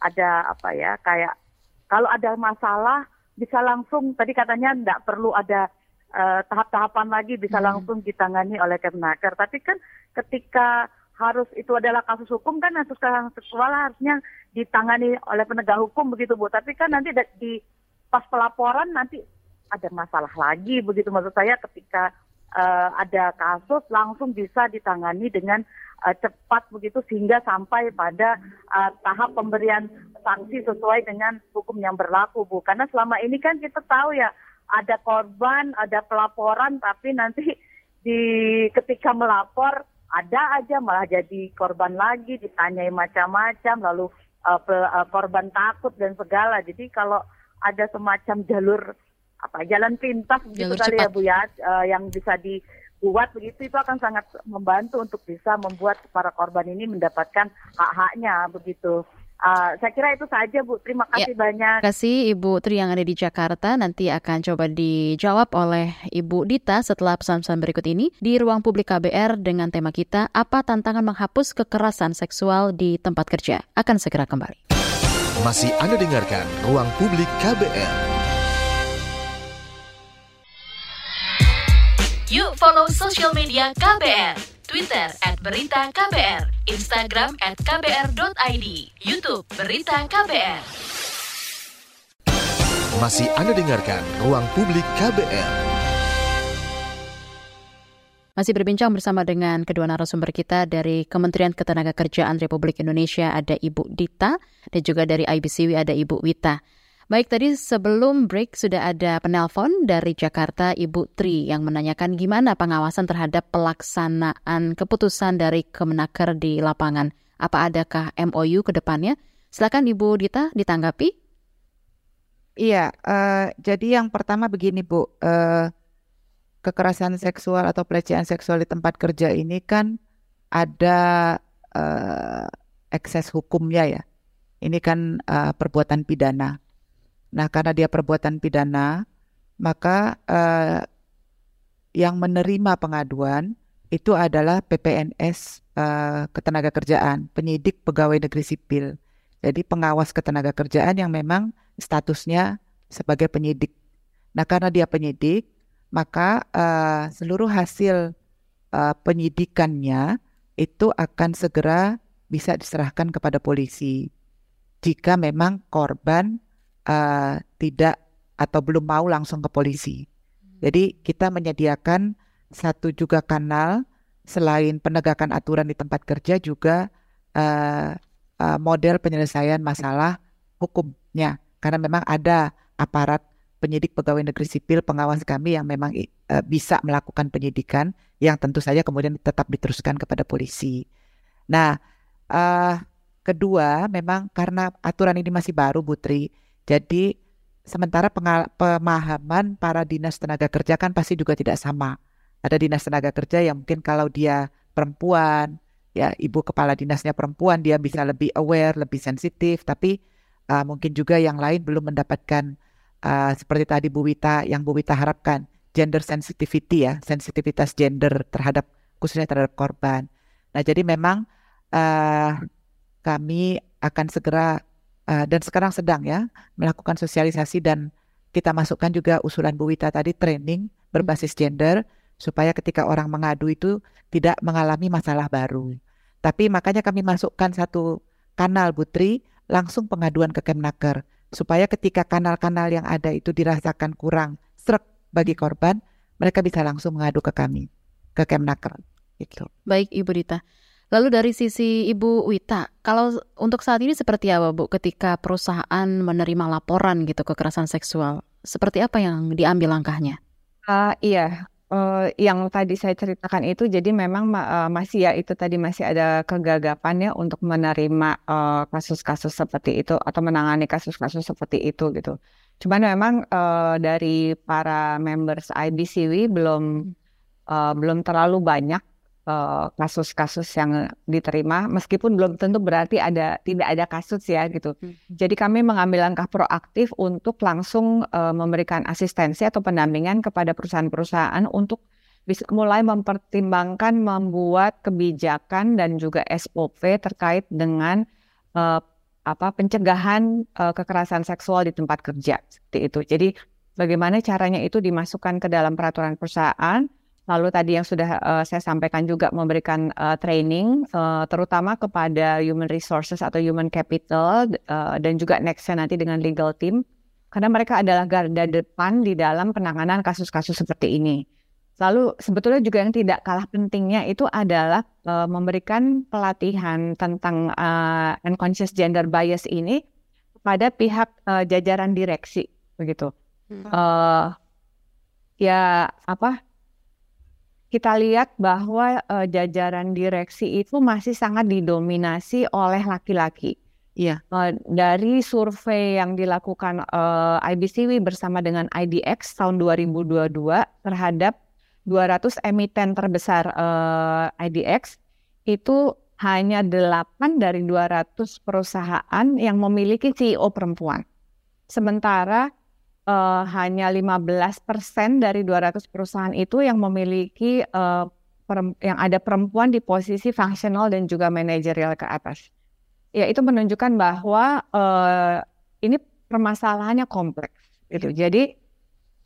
ada apa ya kayak kalau ada masalah bisa langsung tadi katanya tidak perlu ada uh, tahap-tahapan lagi bisa hmm. langsung ditangani oleh Kemnaker. Tapi kan ketika harus itu adalah kasus hukum kan kasus kekerasan seksual harusnya ditangani oleh penegak hukum begitu Bu. Tapi kan nanti di pas pelaporan nanti ada masalah lagi begitu maksud saya ketika uh, ada kasus langsung bisa ditangani dengan uh, cepat begitu sehingga sampai pada uh, tahap pemberian sanksi sesuai dengan hukum yang berlaku Bu. Karena selama ini kan kita tahu ya ada korban, ada pelaporan tapi nanti di ketika melapor ada aja malah jadi korban lagi ditanyai macam-macam lalu uh, pe, uh, korban takut dan segala. Jadi kalau ada semacam jalur apa jalan pintas gitu kali ya Bu ya uh, yang bisa dibuat begitu itu akan sangat membantu untuk bisa membuat para korban ini mendapatkan hak-haknya begitu. Uh, saya kira itu saja Bu. Terima ya, kasih ya, banyak. Terima kasih Ibu Tri yang ada di Jakarta. Nanti akan coba dijawab oleh Ibu Dita setelah pesan-pesan berikut ini di ruang publik KBR dengan tema kita apa tantangan menghapus kekerasan seksual di tempat kerja. Akan segera kembali. Masih Anda dengarkan ruang publik KBR. Yuk follow social media KBR. Twitter at Berita KBR, Instagram at KBR.id, Youtube Berita KBR. Masih Anda dengarkan Ruang Publik KBR. Masih berbincang bersama dengan kedua narasumber kita dari Kementerian Ketenagakerjaan Republik Indonesia ada Ibu Dita dan juga dari IBCW ada Ibu Wita. Baik, tadi sebelum break sudah ada penelpon dari Jakarta Ibu Tri yang menanyakan gimana pengawasan terhadap pelaksanaan keputusan dari Kemenaker di lapangan. Apa adakah MOU ke depannya? Silakan Ibu Dita ditanggapi. Iya, uh, jadi yang pertama begini Bu, uh, kekerasan seksual atau pelecehan seksual di tempat kerja ini kan ada uh, ekses hukumnya ya. Ini kan uh, perbuatan pidana. Nah, karena dia perbuatan pidana, maka uh, yang menerima pengaduan itu adalah PPNS eh, ketenaga kerjaan, penyidik pegawai negeri sipil. Jadi pengawas ketenaga kerjaan yang memang statusnya sebagai penyidik. Nah, karena dia penyidik, maka uh, seluruh hasil uh, penyidikannya itu akan segera bisa diserahkan kepada polisi. Jika memang korban uh, tidak atau belum mau langsung ke polisi. Jadi kita menyediakan satu juga kanal selain penegakan aturan di tempat kerja juga uh, uh, model penyelesaian masalah hukumnya karena memang ada aparat penyidik pegawai negeri sipil pengawas kami yang memang uh, bisa melakukan penyidikan yang tentu saja kemudian tetap diteruskan kepada polisi. Nah, uh, kedua memang karena aturan ini masih baru, Putri, jadi sementara pemahaman para dinas tenaga kerja kan pasti juga tidak sama. Ada dinas tenaga kerja yang mungkin kalau dia perempuan, ya ibu kepala dinasnya perempuan, dia bisa lebih aware, lebih sensitif. Tapi uh, mungkin juga yang lain belum mendapatkan uh, seperti tadi Bu Wita yang Bu Wita harapkan gender sensitivity ya, sensitivitas gender terhadap khususnya terhadap korban. Nah jadi memang uh, kami akan segera uh, dan sekarang sedang ya melakukan sosialisasi dan kita masukkan juga usulan Bu Wita tadi training berbasis gender supaya ketika orang mengadu itu tidak mengalami masalah baru. Tapi makanya kami masukkan satu kanal Butri langsung pengaduan ke Kemnaker supaya ketika kanal-kanal yang ada itu dirasakan kurang serak bagi korban, mereka bisa langsung mengadu ke kami, ke Kemnaker. Itu. Baik Ibu Dita. Lalu dari sisi Ibu Wita, kalau untuk saat ini seperti apa Bu ketika perusahaan menerima laporan gitu kekerasan seksual? Seperti apa yang diambil langkahnya? Uh, iya, uh, yang tadi saya ceritakan itu jadi memang uh, masih ya itu tadi masih ada kegagapan ya untuk menerima kasus-kasus uh, seperti itu atau menangani kasus-kasus seperti itu gitu. Cuman memang uh, dari para members IBCW belum uh, belum terlalu banyak Eh, kasus-kasus uh, yang diterima meskipun belum tentu berarti ada tidak ada kasus ya gitu. Hmm. Jadi kami mengambil langkah proaktif untuk langsung uh, memberikan asistensi atau pendampingan kepada perusahaan-perusahaan untuk bisa mulai mempertimbangkan membuat kebijakan dan juga SOP terkait dengan uh, apa pencegahan uh, kekerasan seksual di tempat kerja seperti itu. Jadi bagaimana caranya itu dimasukkan ke dalam peraturan perusahaan Lalu tadi yang sudah uh, saya sampaikan juga memberikan uh, training uh, terutama kepada human resources atau human capital uh, dan juga nextnya nanti dengan legal team karena mereka adalah garda depan di dalam penanganan kasus-kasus seperti ini. Lalu sebetulnya juga yang tidak kalah pentingnya itu adalah uh, memberikan pelatihan tentang uh, unconscious gender bias ini kepada pihak uh, jajaran direksi begitu. Hmm. Uh, ya apa? Kita lihat bahwa uh, jajaran direksi itu masih sangat didominasi oleh laki-laki. Iya. Uh, dari survei yang dilakukan uh, IBCW bersama dengan IDX tahun 2022 terhadap 200 emiten terbesar uh, eh, IDX itu hanya 8 dari 200 perusahaan yang memiliki CEO perempuan. Sementara uh, hanya 15% dari 200 perusahaan itu yang memiliki uh, yang ada perempuan di posisi fungsional dan juga manajerial ke atas. Ya itu menunjukkan bahwa uh, ini permasalahannya kompleks gitu. Ya. Jadi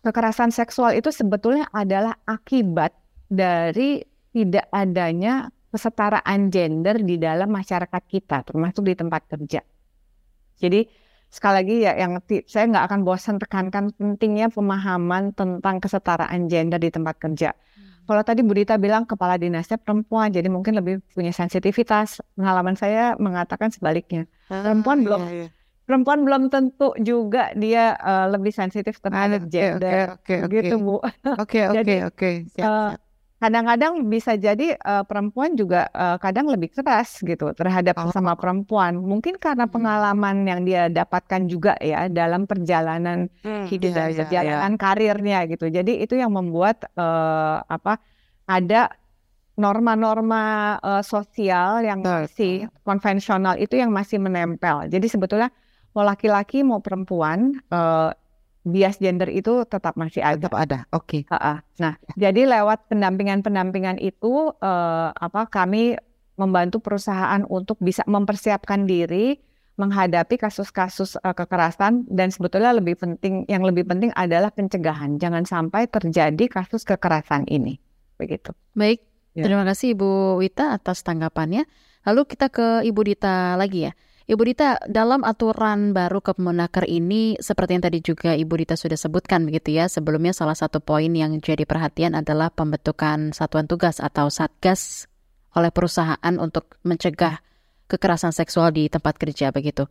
kekerasan seksual itu sebetulnya adalah akibat dari tidak adanya kesetaraan gender di dalam masyarakat kita, termasuk di tempat kerja. Jadi sekali lagi ya yang saya nggak akan bosan tekankan pentingnya pemahaman tentang kesetaraan gender di tempat kerja. Hmm. Kalau tadi Budita bilang kepala dinasnya perempuan, jadi mungkin lebih punya sensitivitas. Pengalaman saya mengatakan sebaliknya. Ah, perempuan belum iya, iya perempuan belum tentu juga dia uh, lebih sensitif terhadap gender. Oke, oke, gitu, Bu. Oke, oke, oke. Kadang-kadang bisa jadi uh, perempuan juga uh, kadang lebih keras gitu terhadap oh. sama perempuan. Mungkin karena hmm. pengalaman yang dia dapatkan juga ya dalam perjalanan hmm, hidup dan iya, perjalanan iya. karirnya gitu. Jadi itu yang membuat uh, apa ada norma-norma uh, sosial yang masih konvensional itu yang masih menempel. Jadi sebetulnya mau laki-laki mau perempuan uh, bias gender itu tetap masih ada. Tetap ada. Oke. Okay. Nah, jadi lewat pendampingan-pendampingan itu uh, apa kami membantu perusahaan untuk bisa mempersiapkan diri menghadapi kasus-kasus uh, kekerasan dan sebetulnya lebih penting yang lebih penting adalah pencegahan. Jangan sampai terjadi kasus kekerasan ini. Begitu. Baik. Ya. Terima kasih Ibu Wita atas tanggapannya. Lalu kita ke Ibu Dita lagi ya. Ibu Dita, dalam aturan baru Kemenaker ini, seperti yang tadi juga Ibu Dita sudah sebutkan begitu ya, sebelumnya salah satu poin yang jadi perhatian adalah pembentukan satuan tugas atau satgas oleh perusahaan untuk mencegah kekerasan seksual di tempat kerja begitu.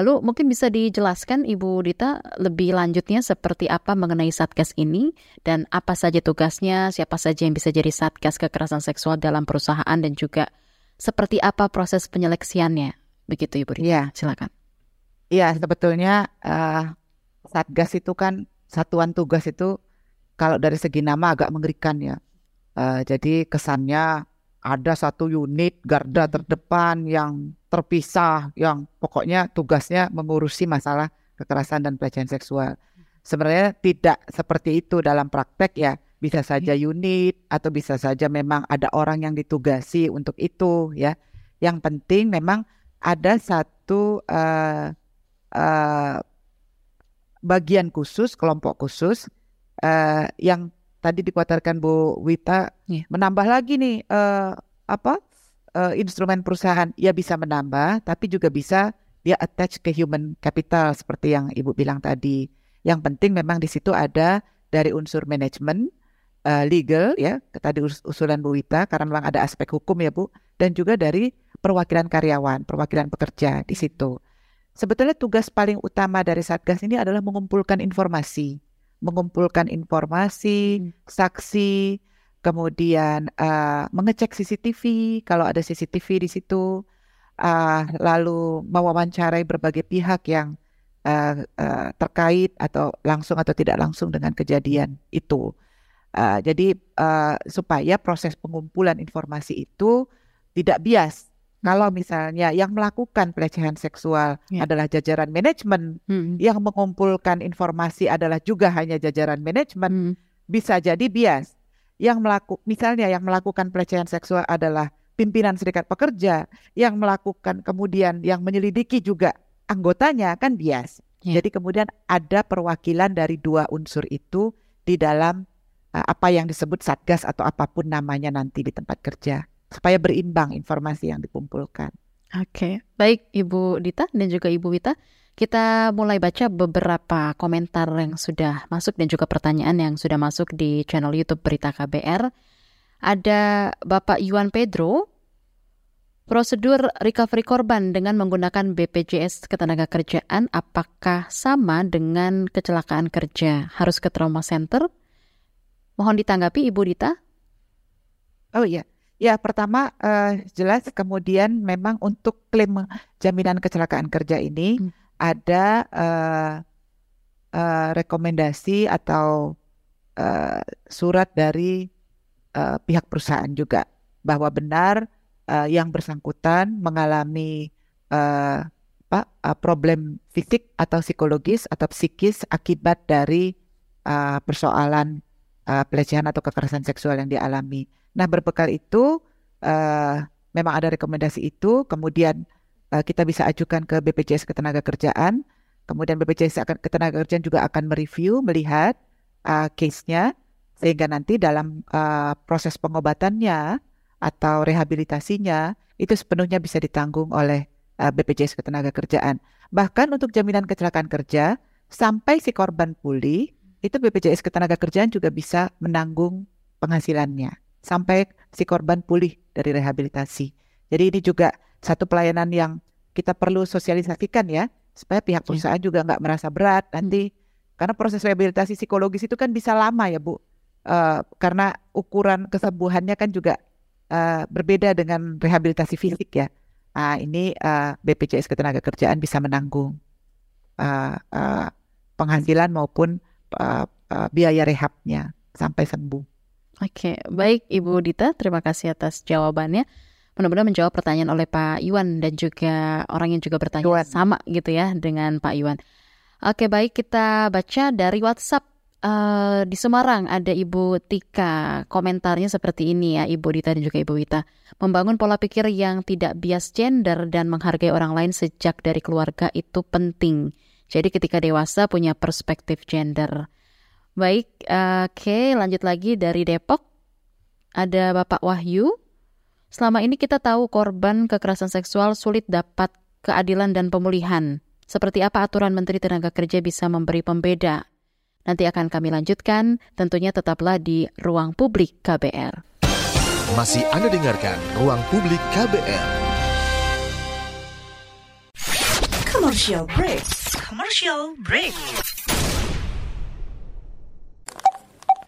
Lalu mungkin bisa dijelaskan Ibu Dita lebih lanjutnya seperti apa mengenai Satgas ini dan apa saja tugasnya, siapa saja yang bisa jadi Satgas kekerasan seksual dalam perusahaan dan juga seperti apa proses penyeleksiannya Begitu Ibu Rita. Iya. Silakan. Iya, sebetulnya uh, Satgas itu kan satuan tugas itu kalau dari segi nama agak mengerikan ya. Uh, jadi kesannya ada satu unit garda terdepan yang terpisah yang pokoknya tugasnya mengurusi masalah kekerasan dan pelecehan seksual. Sebenarnya tidak seperti itu dalam praktek ya. Bisa saja unit atau bisa saja memang ada orang yang ditugasi untuk itu ya. Yang penting memang ada satu uh, uh, bagian khusus, kelompok khusus uh, yang tadi dikuatarkan Bu Wita yeah. menambah lagi nih uh, apa uh, instrumen perusahaan ya bisa menambah tapi juga bisa dia attach ke human capital seperti yang Ibu bilang tadi. Yang penting memang di situ ada dari unsur manajemen, uh, legal ya, tadi usulan Bu Wita karena memang ada aspek hukum ya Bu dan juga dari perwakilan karyawan, perwakilan pekerja di situ. Sebetulnya tugas paling utama dari Satgas ini adalah mengumpulkan informasi, mengumpulkan informasi, hmm. saksi, kemudian uh, mengecek CCTV kalau ada CCTV di situ, uh, lalu mewawancarai berbagai pihak yang uh, uh, terkait atau langsung atau tidak langsung dengan kejadian itu. Uh, jadi uh, supaya proses pengumpulan informasi itu tidak bias, kalau misalnya yang melakukan pelecehan seksual ya. adalah jajaran manajemen, hmm. yang mengumpulkan informasi adalah juga hanya jajaran manajemen, hmm. bisa jadi bias. Yang melakukan misalnya yang melakukan pelecehan seksual adalah pimpinan serikat pekerja, yang melakukan kemudian yang menyelidiki juga anggotanya kan bias. Ya. Jadi kemudian ada perwakilan dari dua unsur itu di dalam uh, apa yang disebut satgas atau apa pun namanya nanti di tempat kerja supaya berimbang informasi yang dikumpulkan. Oke, baik Ibu Dita dan juga Ibu Wita. Kita mulai baca beberapa komentar yang sudah masuk dan juga pertanyaan yang sudah masuk di channel YouTube Berita KBR. Ada Bapak Yuan Pedro. Prosedur recovery korban dengan menggunakan BPJS Ketenagakerjaan apakah sama dengan kecelakaan kerja? Harus ke trauma center? Mohon ditanggapi Ibu Dita. Oh iya, ya pertama uh, jelas kemudian memang untuk klaim jaminan kecelakaan kerja ini hmm ada uh, uh, rekomendasi atau uh, surat dari uh, pihak perusahaan juga bahwa benar uh, yang bersangkutan mengalami uh, apa, uh, problem fisik atau psikologis atau psikis akibat dari uh, persoalan uh, pelecehan atau kekerasan seksual yang dialami. Nah berbekal itu uh, memang ada rekomendasi itu, kemudian uh, kita bisa ajukan ke BPJS Ketenagakerjaan. Kemudian BPJS Ketenagakerjaan juga akan mereview, melihat uh, case-nya, sehingga nanti dalam uh, proses pengobatannya atau rehabilitasinya itu sepenuhnya bisa ditanggung oleh uh, BPJS Ketenagakerjaan. Bahkan untuk jaminan kecelakaan kerja, sampai si korban pulih, itu BPJS Ketenagakerjaan juga bisa menanggung penghasilannya sampai si korban pulih dari rehabilitasi. Jadi ini juga satu pelayanan yang kita perlu sosialisasikan ya supaya pihak perusahaan juga nggak merasa berat nanti hmm. karena proses rehabilitasi psikologis itu kan bisa lama ya bu uh, karena ukuran kesembuhannya kan juga uh, berbeda dengan rehabilitasi fisik ya nah ini uh, BPJS Ketenagakerjaan bisa menanggung uh, uh, penghasilan maupun uh, uh, biaya rehabnya sampai sembuh. Oke, baik Ibu Dita, terima kasih atas jawabannya mudah-mudahan menjawab pertanyaan oleh Pak Iwan dan juga orang yang juga bertanya Iwan. sama gitu ya dengan Pak Iwan. Oke baik kita baca dari WhatsApp uh, di Semarang ada Ibu Tika komentarnya seperti ini ya Ibu Dita dan juga Ibu Wita membangun pola pikir yang tidak bias gender dan menghargai orang lain sejak dari keluarga itu penting. Jadi ketika dewasa punya perspektif gender. Baik, uh, oke okay, lanjut lagi dari Depok ada Bapak Wahyu Selama ini kita tahu korban kekerasan seksual sulit dapat keadilan dan pemulihan. Seperti apa aturan Menteri Tenaga Kerja bisa memberi pembeda? Nanti akan kami lanjutkan, tentunya tetaplah di Ruang Publik KBR. Masih Anda dengarkan Ruang Publik KBR. Commercial break. Commercial break.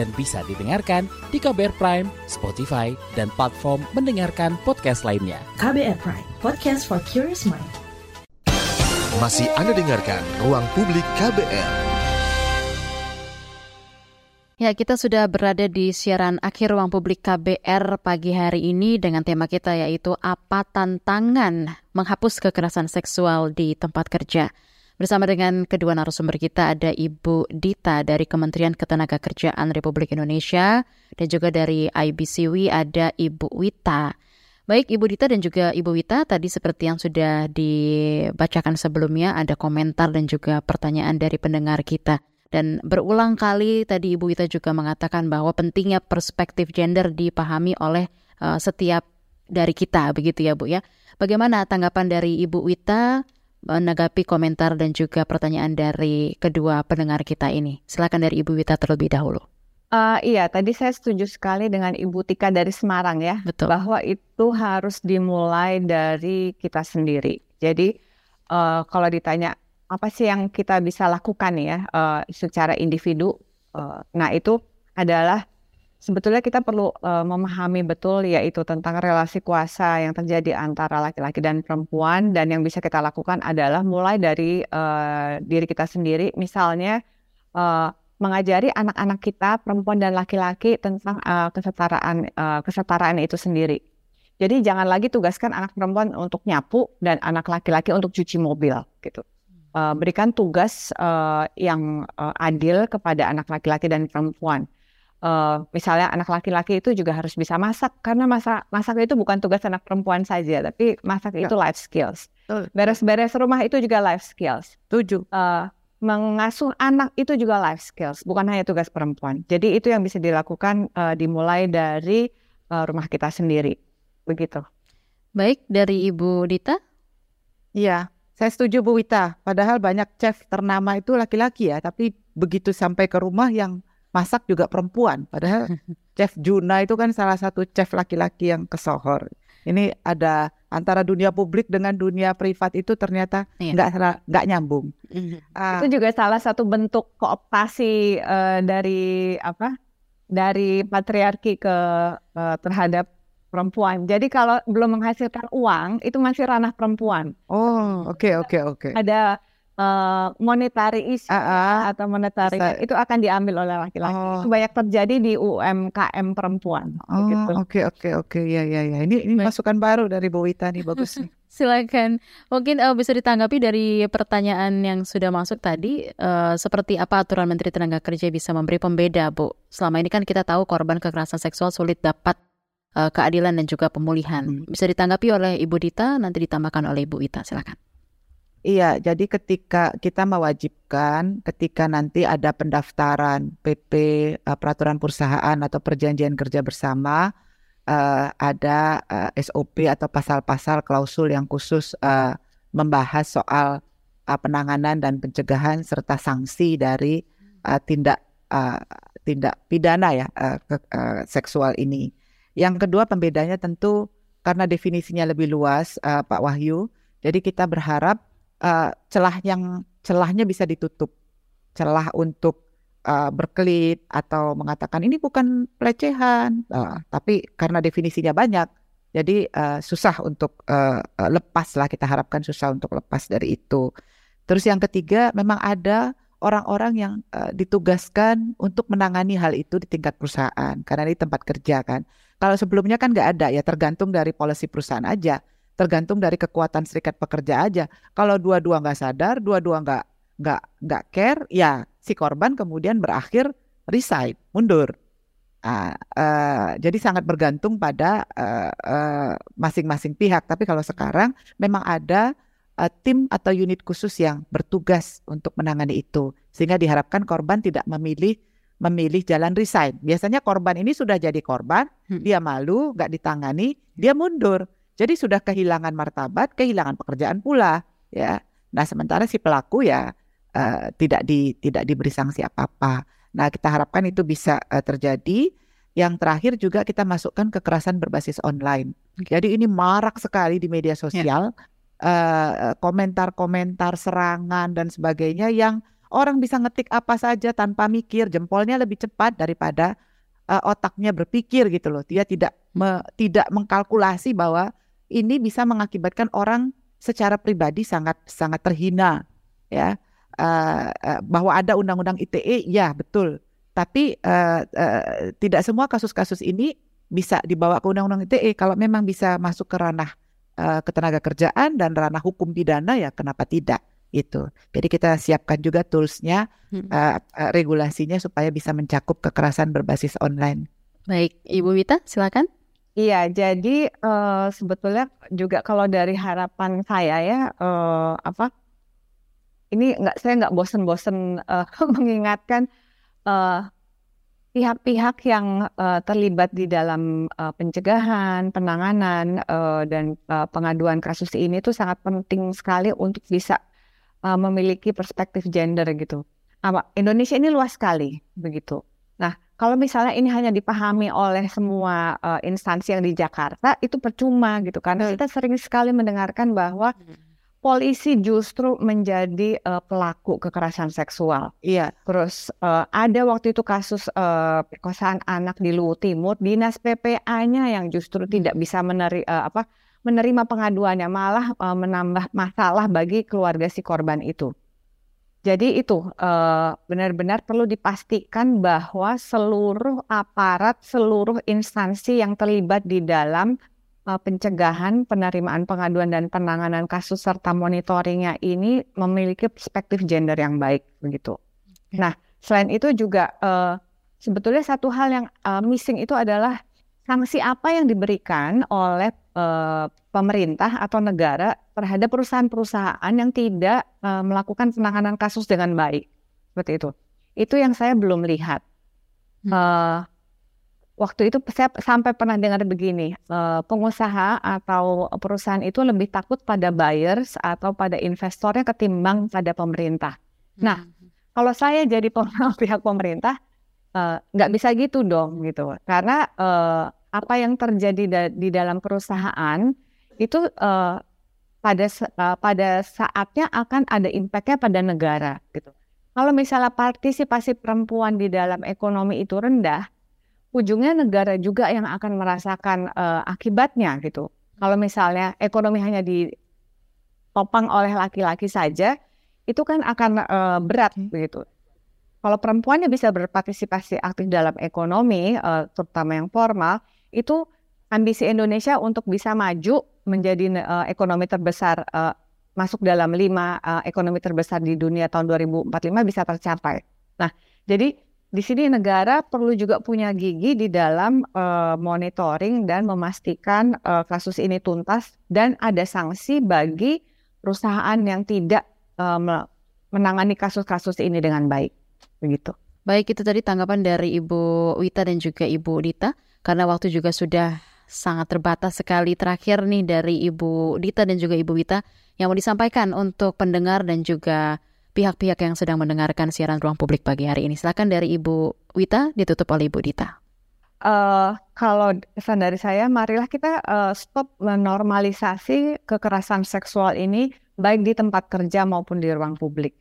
dan bisa didengarkan di KBR Prime, Spotify, dan platform mendengarkan podcast lainnya. KBR Prime, podcast for curious mind. Masih Anda dengarkan Ruang Publik KBR. Ya, kita sudah berada di siaran akhir ruang publik KBR pagi hari ini dengan tema kita yaitu apa tantangan menghapus kekerasan seksual di tempat kerja. Bersama dengan kedua narasumber kita ada Ibu Dita dari Kementerian Ketenagakerjaan Republik Indonesia dan juga dari IBCW ada Ibu Wita. Baik Ibu Dita dan juga Ibu Wita, tadi seperti yang sudah dibacakan sebelumnya ada komentar dan juga pertanyaan dari pendengar kita. Dan berulang kali tadi Ibu Wita juga mengatakan bahwa pentingnya perspektif gender dipahami oleh uh, setiap dari kita begitu ya Bu ya. Bagaimana tanggapan dari Ibu Wita menanggapi komentar dan juga pertanyaan dari kedua pendengar kita ini. Silakan dari Ibu Wita terlebih dahulu. Uh, iya, tadi saya setuju sekali dengan Ibu Tika dari Semarang ya, Betul. bahwa itu harus dimulai dari kita sendiri. Jadi uh, kalau ditanya apa sih yang kita bisa lakukan ya uh, secara individu, uh, nah itu adalah sebetulnya kita perlu uh, memahami betul yaitu tentang relasi kuasa yang terjadi antara laki-laki dan perempuan dan yang bisa kita lakukan adalah mulai dari uh, diri kita sendiri misalnya uh, mengajari anak-anak kita perempuan dan laki-laki tentang uh, kesetaraan uh, kesetaraan itu sendiri. Jadi jangan lagi tugaskan anak perempuan untuk nyapu dan anak laki-laki untuk cuci mobil gitu. Berikan tugas uh, yang uh, adil kepada anak laki-laki dan perempuan uh, misalnya anak laki-laki itu juga harus bisa masak karena masak masak itu bukan tugas anak perempuan saja tapi masak ya. itu life skills. Beres-beres rumah itu juga life skills. Tujuh uh, mengasuh anak itu juga life skills bukan hanya tugas perempuan. Jadi itu yang bisa dilakukan uh, dimulai dari uh, rumah kita sendiri. Begitu. Baik dari ibu Dita? Iya, saya setuju Bu Wita. Padahal banyak chef ternama itu laki-laki ya, tapi begitu sampai ke rumah yang masak juga perempuan. Padahal chef Juna itu kan salah satu chef laki-laki yang kesohor. Ini ada antara dunia publik dengan dunia privat itu ternyata nggak iya. nggak nyambung. Uh, itu juga salah satu bentuk kooptasi uh, dari apa? Dari patriarki ke uh, terhadap perempuan. Jadi kalau belum menghasilkan uang itu masih ranah perempuan. Oh, oke okay, oke okay, oke. Okay. Ada uh, monetary issue uh, uh, atau monetary bisa. itu akan diambil oleh laki-laki. Oh. Itu banyak terjadi di UMKM perempuan. Oh, oke oke oke ya ya ya. Ini ini Baik. masukan baru dari Bu Wita nih bagus nih. Silakan. Mungkin uh, bisa ditanggapi dari pertanyaan yang sudah masuk tadi uh, seperti apa aturan Menteri Tenaga Kerja bisa memberi pembeda, Bu. Selama ini kan kita tahu korban kekerasan seksual sulit dapat uh, keadilan dan juga pemulihan. Hmm. Bisa ditanggapi oleh Ibu Dita, nanti ditambahkan oleh Ibu Ita. Silakan. Iya, jadi ketika kita mewajibkan, ketika nanti ada pendaftaran PP eh, peraturan perusahaan atau perjanjian kerja bersama, uh, ada eh, SOP atau pasal-pasal klausul yang khusus membahas soal penanganan dan pencegahan serta sanksi dari tindak tindak pidana ya seksual ini. Yang kedua pembedanya tentu karena definisinya lebih luas, Pak Wahyu. Jadi kita berharap uh, celah yang celahnya bisa ditutup, celah untuk uh, berkelit atau mengatakan ini bukan pelecehan, uh, tapi karena definisinya banyak, jadi uh, susah untuk uh, lepas lah kita harapkan susah untuk lepas dari itu. Terus yang ketiga memang ada orang-orang yang uh, ditugaskan untuk menangani hal itu di tingkat perusahaan. Karena ini tempat kerja kan. Kalau sebelumnya kan nggak ada ya tergantung dari polisi perusahaan aja tergantung dari kekuatan serikat pekerja aja. Kalau dua-dua nggak sadar, dua-dua nggak nggak nggak care, ya si korban kemudian berakhir resign, mundur. Uh, uh, jadi sangat bergantung pada masing-masing uh, uh, pihak. Tapi kalau sekarang memang ada uh, tim atau unit khusus yang bertugas untuk menangani itu, sehingga diharapkan korban tidak memilih memilih jalan resign. Biasanya korban ini sudah jadi korban, hmm. dia malu, nggak ditangani, dia mundur. Jadi sudah kehilangan martabat, kehilangan pekerjaan pula, ya. Nah, sementara si pelaku ya uh, tidak di tidak diberi sanksi apa-apa. Nah, kita harapkan itu bisa uh, terjadi. Yang terakhir juga kita masukkan kekerasan berbasis online. Jadi ini marak sekali di media ya. sosial. Yeah. Uh, komentar-komentar serangan dan sebagainya yang orang bisa ngetik apa saja tanpa mikir, jempolnya lebih cepat daripada uh, otaknya berpikir gitu loh. Dia tidak me, tidak mengkalkulasi bahwa ini bisa mengakibatkan orang secara pribadi sangat sangat terhina ya. Uh, uh, bahwa ada undang-undang ITE ya betul. Tapi uh, uh, tidak semua kasus-kasus ini bisa dibawa ke undang-undang ITE kalau memang bisa masuk ke ranah uh, ketenaga kerjaan dan ranah hukum pidana ya kenapa tidak itu jadi kita siapkan juga toolsnya hmm. uh, uh, regulasinya supaya bisa mencakup kekerasan berbasis online. Baik Ibu Wita silakan Iya, jadi uh, sebetulnya juga kalau dari harapan saya ya uh, apa ini nggak saya nggak bosen-bosen uh, mengingatkan pihak pihak-pihak yang uh, terlibat di dalam uh, pencegahan, penanganan uh, dan uh, pengaduan kasus ini itu sangat penting sekali untuk bisa uh, memiliki perspektif gender gitu. Apa Indonesia ini luas sekali begitu. Nah, kalau misalnya ini hanya dipahami oleh semua uh, instansi yang di Jakarta, itu percuma gitu. Karena kita sering sekali mendengarkan bahwa polisi justru menjadi uh, pelaku kekerasan seksual. Iya. Terus uh, ada waktu itu kasus uh, perkosaan anak di Luwu Timur, dinas PPA-nya yang justru tidak bisa meneri, uh, apa, menerima pengaduannya, malah uh, menambah masalah bagi keluarga si korban itu. Jadi itu benar-benar uh, perlu dipastikan bahwa seluruh aparat, seluruh instansi yang terlibat di dalam uh, pencegahan, penerimaan pengaduan dan penanganan kasus serta monitoringnya ini memiliki perspektif gender yang baik begitu. Nah, selain itu juga uh, sebetulnya satu hal yang uh, missing itu adalah sanksi apa yang diberikan oleh uh, pemerintah atau negara terhadap perusahaan-perusahaan yang tidak uh, melakukan penanganan kasus dengan baik seperti itu. Itu yang saya belum lihat. Uh, waktu itu saya sampai pernah dengar begini, uh, pengusaha atau perusahaan itu lebih takut pada buyers atau pada investornya ketimbang pada pemerintah. Hmm. Nah, kalau saya jadi pihak pemerintah, uh, nggak bisa gitu dong, gitu. Karena uh, apa yang terjadi da di dalam perusahaan itu uh, pada uh, pada saatnya akan ada impactnya pada negara, gitu. Kalau misalnya partisipasi perempuan di dalam ekonomi itu rendah, ujungnya negara juga yang akan merasakan uh, akibatnya gitu. Kalau misalnya ekonomi hanya ditopang oleh laki-laki saja, itu kan akan uh, berat begitu. Kalau perempuannya bisa berpartisipasi aktif dalam ekonomi, uh, terutama yang formal, itu ambisi Indonesia untuk bisa maju menjadi uh, ekonomi terbesar uh, masuk dalam lima uh, ekonomi terbesar di dunia tahun 2045 bisa tercapai. Nah, jadi di sini negara perlu juga punya gigi di dalam uh, monitoring dan memastikan uh, kasus ini tuntas dan ada sanksi bagi perusahaan yang tidak uh, menangani kasus-kasus ini dengan baik. Begitu. Baik, itu tadi tanggapan dari Ibu Wita dan juga Ibu Dita karena waktu juga sudah sangat terbatas sekali terakhir nih dari Ibu Dita dan juga Ibu Wita yang mau disampaikan untuk pendengar dan juga pihak-pihak yang sedang mendengarkan siaran ruang publik pagi hari ini. Silakan dari Ibu Wita ditutup oleh Ibu Dita. Uh, kalau pesan dari saya, marilah kita uh, stop menormalisasi kekerasan seksual ini baik di tempat kerja maupun di ruang publik.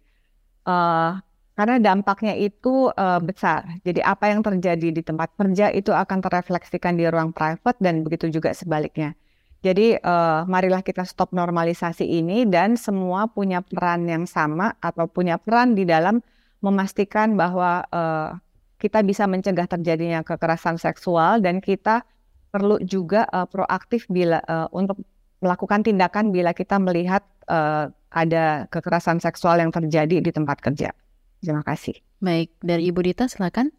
Uh, karena dampaknya itu uh, besar. Jadi apa yang terjadi di tempat kerja itu akan terefleksikan di ruang private dan begitu juga sebaliknya. Jadi uh, marilah kita stop normalisasi ini dan semua punya peran yang sama atau punya peran di dalam memastikan bahwa uh, kita bisa mencegah terjadinya kekerasan seksual dan kita perlu juga uh, proaktif bila uh, untuk melakukan tindakan bila kita melihat uh, ada kekerasan seksual yang terjadi di tempat kerja. Terima kasih. Baik, dari Ibu Dita silakan.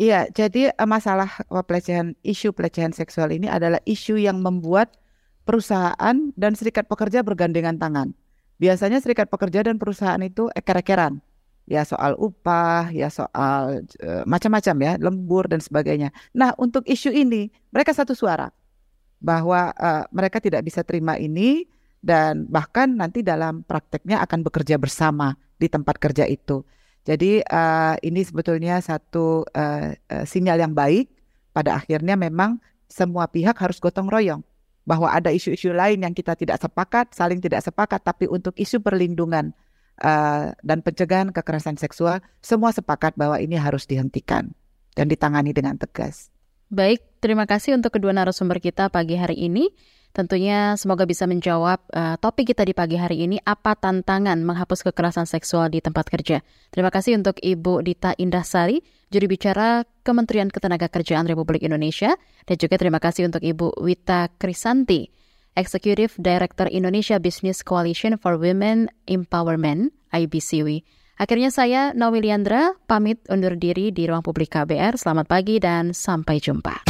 Iya, jadi eh, masalah pelecehan isu pelecehan seksual ini adalah isu yang membuat perusahaan dan serikat pekerja bergandengan tangan. Biasanya serikat pekerja dan perusahaan itu eker-ekeran. Ya soal upah, ya soal uh, macam-macam ya, lembur dan sebagainya. Nah, untuk isu ini mereka satu suara bahwa uh, mereka tidak bisa terima ini dan bahkan nanti dalam prakteknya akan bekerja bersama di tempat kerja itu. Jadi uh, ini sebetulnya satu uh, uh, sinyal yang baik. Pada akhirnya memang semua pihak harus gotong royong bahwa ada isu-isu lain yang kita tidak sepakat, saling tidak sepakat, tapi untuk isu perlindungan uh, dan pencegahan kekerasan seksual, semua sepakat bahwa ini harus dihentikan dan ditangani dengan tegas. Baik, terima kasih untuk kedua narasumber kita pagi hari ini. Tentunya semoga bisa menjawab uh, topik kita di pagi hari ini, apa tantangan menghapus kekerasan seksual di tempat kerja. Terima kasih untuk Ibu Dita Indahsari, juri bicara Kementerian Ketenagakerjaan Republik Indonesia, dan juga terima kasih untuk Ibu Wita Krisanti, Executive Director Indonesia Business Coalition for Women Empowerment, IBCW. Akhirnya saya, Naomi Liandra, pamit undur diri di ruang publik KBR. Selamat pagi dan sampai jumpa.